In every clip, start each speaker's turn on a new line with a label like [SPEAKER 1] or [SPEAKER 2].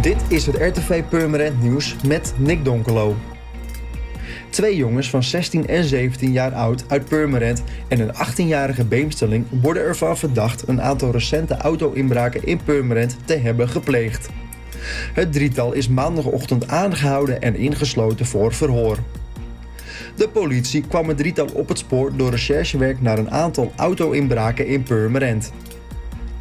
[SPEAKER 1] Dit is het RTV Purmerend Nieuws met Nick Donkelo. Twee jongens van 16 en 17 jaar oud uit Purmerend en een 18-jarige Beemsteling worden ervan verdacht een aantal recente auto-inbraken in Purmerend te hebben gepleegd. Het drietal is maandagochtend aangehouden en ingesloten voor verhoor. De politie kwam het drietal op het spoor door recherchewerk naar een aantal auto-inbraken in Purmerend.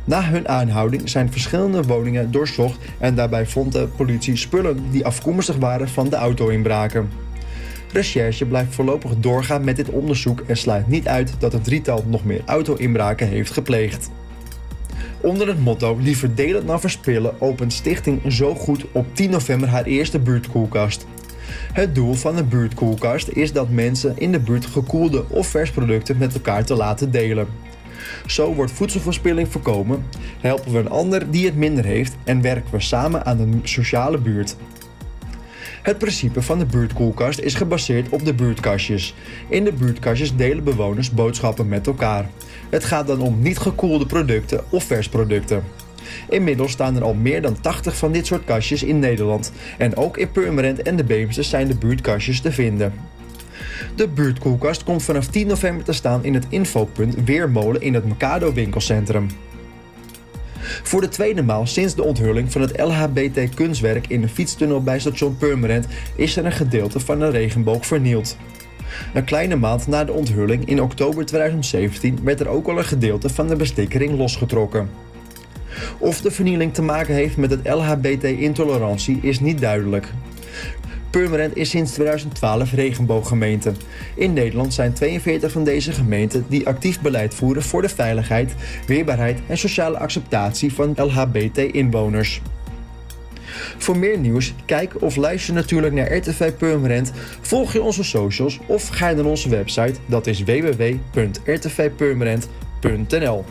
[SPEAKER 1] Na hun aanhouding zijn verschillende woningen doorzocht en daarbij vond de politie spullen die afkomstig waren van de auto-inbraken. Recherche blijft voorlopig doorgaan met dit onderzoek en sluit niet uit dat het drietal nog meer auto-inbraken heeft gepleegd. Onder het motto Liever delen dan verspillen opent Stichting Zo Goed op 10 november haar eerste buurtkoelkast. Het doel van de buurtkoelkast is dat mensen in de buurt gekoelde of versproducten met elkaar te laten delen. Zo wordt voedselverspilling voorkomen, helpen we een ander die het minder heeft en werken we samen aan de sociale buurt. Het principe van de buurtkoelkast is gebaseerd op de buurtkastjes. In de buurtkastjes delen bewoners boodschappen met elkaar. Het gaat dan om niet gekoelde producten of versproducten. Inmiddels staan er al meer dan 80 van dit soort kastjes in Nederland. En ook in Purmerend en de Beemster zijn de buurtkastjes te vinden. De buurtkoelkast komt vanaf 10 november te staan in het infopunt Weermolen in het Mercado winkelcentrum. Voor de tweede maal sinds de onthulling van het LHBT kunstwerk in de fietstunnel bij station Purmerend is er een gedeelte van de regenboog vernield. Een kleine maand na de onthulling in oktober 2017 werd er ook al een gedeelte van de bestikkering losgetrokken. Of de vernieling te maken heeft met het LHBT-intolerantie is niet duidelijk. Purmerend is sinds 2012 regenbooggemeente. In Nederland zijn 42 van deze gemeenten die actief beleid voeren voor de veiligheid, weerbaarheid en sociale acceptatie van LHBT-inwoners. Voor meer nieuws, kijk of luister natuurlijk naar RTV Purmerend, volg je onze socials of ga naar onze website, dat is www.rtvpurmerend.nl.